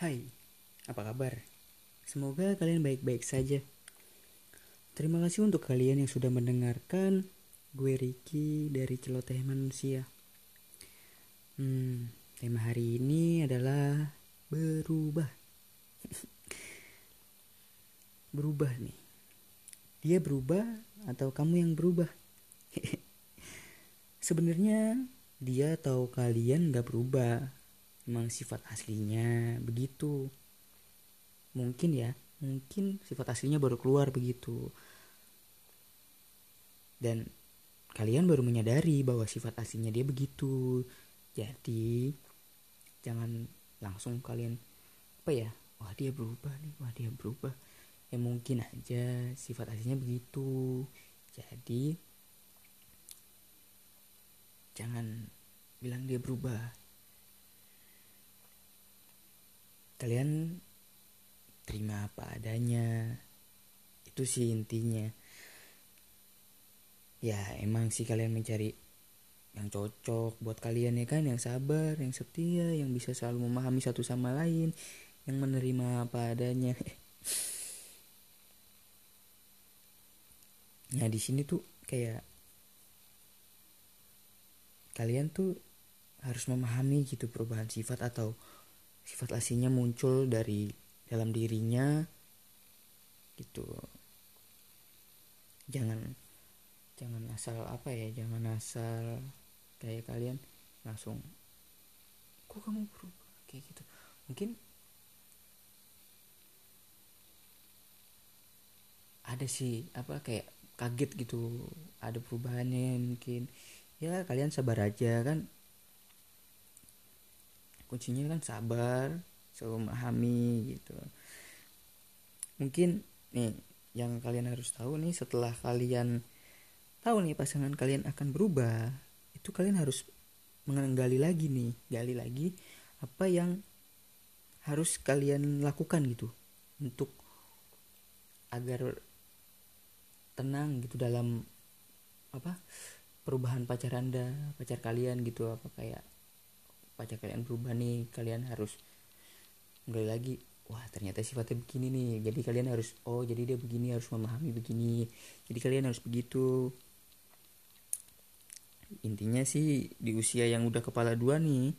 Hai, apa kabar? Semoga kalian baik-baik saja. Terima kasih untuk kalian yang sudah mendengarkan gue Ricky dari Celoteh Manusia. Hmm, tema hari ini adalah berubah. berubah nih. Dia berubah atau kamu yang berubah? Sebenarnya dia atau kalian gak berubah. Emang sifat aslinya begitu. Mungkin ya, mungkin sifat aslinya baru keluar begitu. Dan kalian baru menyadari bahwa sifat aslinya dia begitu. Jadi jangan langsung kalian apa ya? Wah dia berubah nih, wah dia berubah ya mungkin aja sifat aslinya begitu jadi jangan bilang dia berubah kalian terima apa adanya. Itu sih intinya. Ya emang sih kalian mencari yang cocok buat kalian ya kan? Yang sabar yang setia yang bisa selalu memahami satu sama lain yang menerima apa adanya. Nah di sini tuh kayak kalian tuh harus memahami gitu perubahan sifat atau sifat aslinya muncul dari dalam dirinya gitu. Jangan jangan asal apa ya jangan asal kayak kalian langsung kok kamu berubah? Kayak gitu. Mungkin ada sih apa kayak kaget gitu ada perubahannya mungkin. Ya kalian sabar aja kan kuncinya kan sabar selalu memahami gitu. Mungkin nih yang kalian harus tahu nih setelah kalian tahu nih pasangan kalian akan berubah itu kalian harus menggali lagi nih gali lagi apa yang harus kalian lakukan gitu untuk agar tenang gitu dalam apa perubahan pacar anda pacar kalian gitu apa kayak pacar kalian berubah nih kalian harus mulai lagi wah ternyata sifatnya begini nih. Jadi kalian harus oh jadi dia begini harus memahami begini. Jadi kalian harus begitu. Intinya sih di usia yang udah kepala dua nih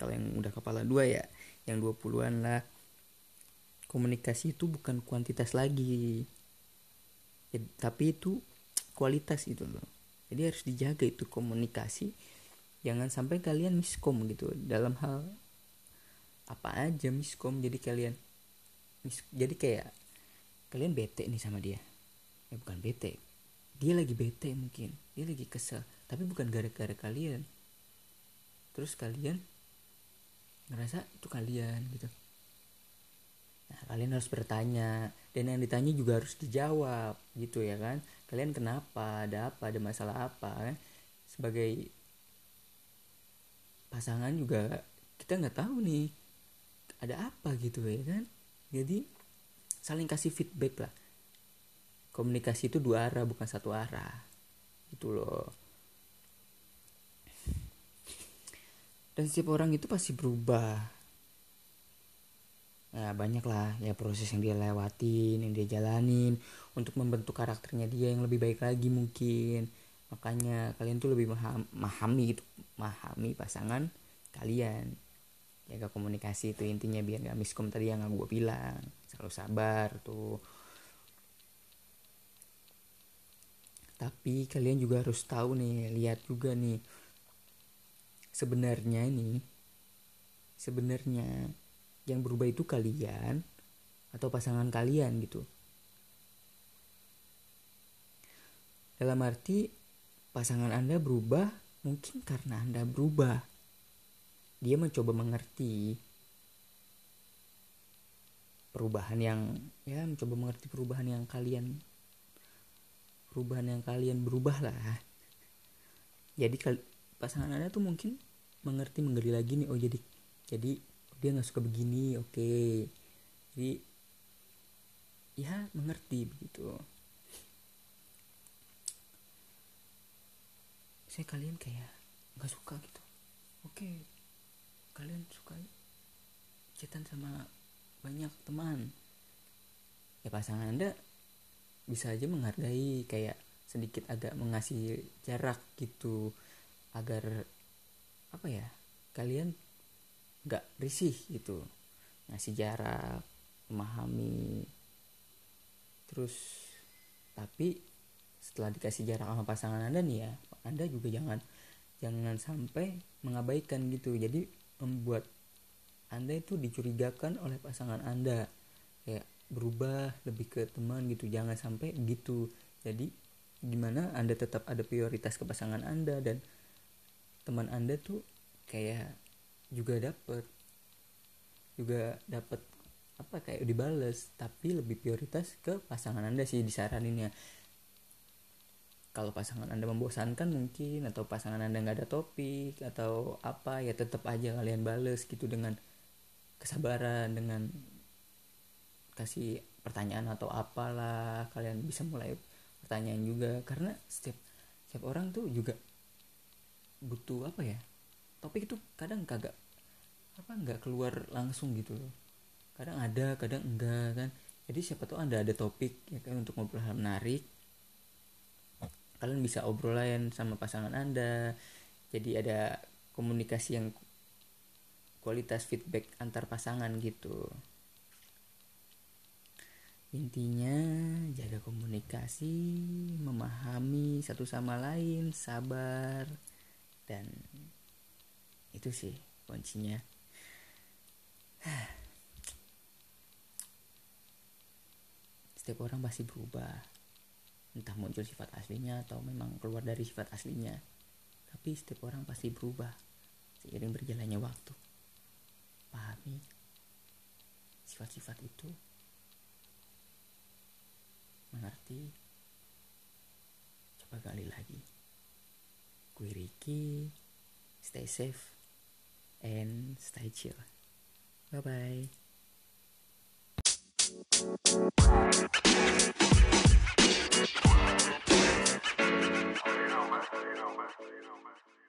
kalau yang udah kepala dua ya yang 20-an lah komunikasi itu bukan kuantitas lagi. Ya, tapi itu kualitas itu loh. Jadi harus dijaga itu komunikasi jangan sampai kalian miskom gitu. Dalam hal apa aja miskom. Jadi kalian mis, jadi kayak kalian bete nih sama dia. Ya bukan bete. Dia lagi bete mungkin. Dia lagi kesel. Tapi bukan gara-gara kalian. Terus kalian ngerasa itu kalian gitu. Nah, kalian harus bertanya. Dan yang ditanya juga harus dijawab gitu ya kan. Kalian kenapa? Ada apa? Ada masalah apa? Kan? Sebagai pasangan juga kita nggak tahu nih ada apa gitu ya kan. Jadi saling kasih feedback lah. Komunikasi itu dua arah bukan satu arah. Gitu loh. Dan setiap orang itu pasti berubah ya banyak lah ya proses yang dia lewatin yang dia jalanin untuk membentuk karakternya dia yang lebih baik lagi mungkin makanya kalian tuh lebih memahami gitu memahami pasangan kalian. Jaga komunikasi itu intinya biar gak miskom tadi yang gue bilang. Selalu sabar tuh. Tapi kalian juga harus tahu nih lihat juga nih. Sebenarnya ini sebenarnya yang berubah itu kalian atau pasangan kalian gitu. Dalam arti pasangan Anda berubah mungkin karena Anda berubah. Dia mencoba mengerti perubahan yang ya mencoba mengerti perubahan yang kalian perubahan yang kalian berubah lah. Jadi pasangan Anda tuh mungkin mengerti menggali lagi nih oh jadi jadi dia nggak suka begini oke okay. jadi ya mengerti begitu saya kalian kayak nggak suka gitu. Oke kalian suka chatan sama banyak teman. Ya pasangan anda bisa aja menghargai kayak sedikit agak mengasih jarak gitu agar apa ya kalian nggak risih gitu. Ngasih jarak memahami. Terus tapi setelah dikasih jarak sama pasangan anda nih ya anda juga jangan jangan sampai mengabaikan gitu. Jadi membuat anda itu dicurigakan oleh pasangan anda. Kayak berubah lebih ke teman gitu jangan sampai gitu. Jadi gimana anda tetap ada prioritas ke pasangan anda dan teman anda tuh kayak juga dapet juga dapet apa kayak dibales tapi lebih prioritas ke pasangan anda sih disaranin ya kalau pasangan anda membosankan mungkin atau pasangan anda nggak ada topik atau apa ya tetap aja kalian bales gitu dengan kesabaran dengan kasih pertanyaan atau apalah kalian bisa mulai pertanyaan juga. Karena setiap setiap orang tuh juga butuh apa ya topik itu kadang kagak apa nggak keluar langsung gitu loh. Kadang ada kadang enggak kan. Jadi siapa tahu anda ada topik ya kan untuk ngobrol hal menarik kalian bisa obrolan sama pasangan anda jadi ada komunikasi yang kualitas feedback antar pasangan gitu Intinya jaga komunikasi, memahami satu sama lain, sabar dan itu sih kuncinya. Setiap orang pasti berubah. Entah muncul sifat aslinya atau memang keluar dari sifat aslinya. Tapi setiap orang pasti berubah seiring berjalannya waktu. Pahami sifat-sifat itu. Mengerti. Coba gali lagi. Gue Ricky stay safe and stay chill. Bye bye you know, man.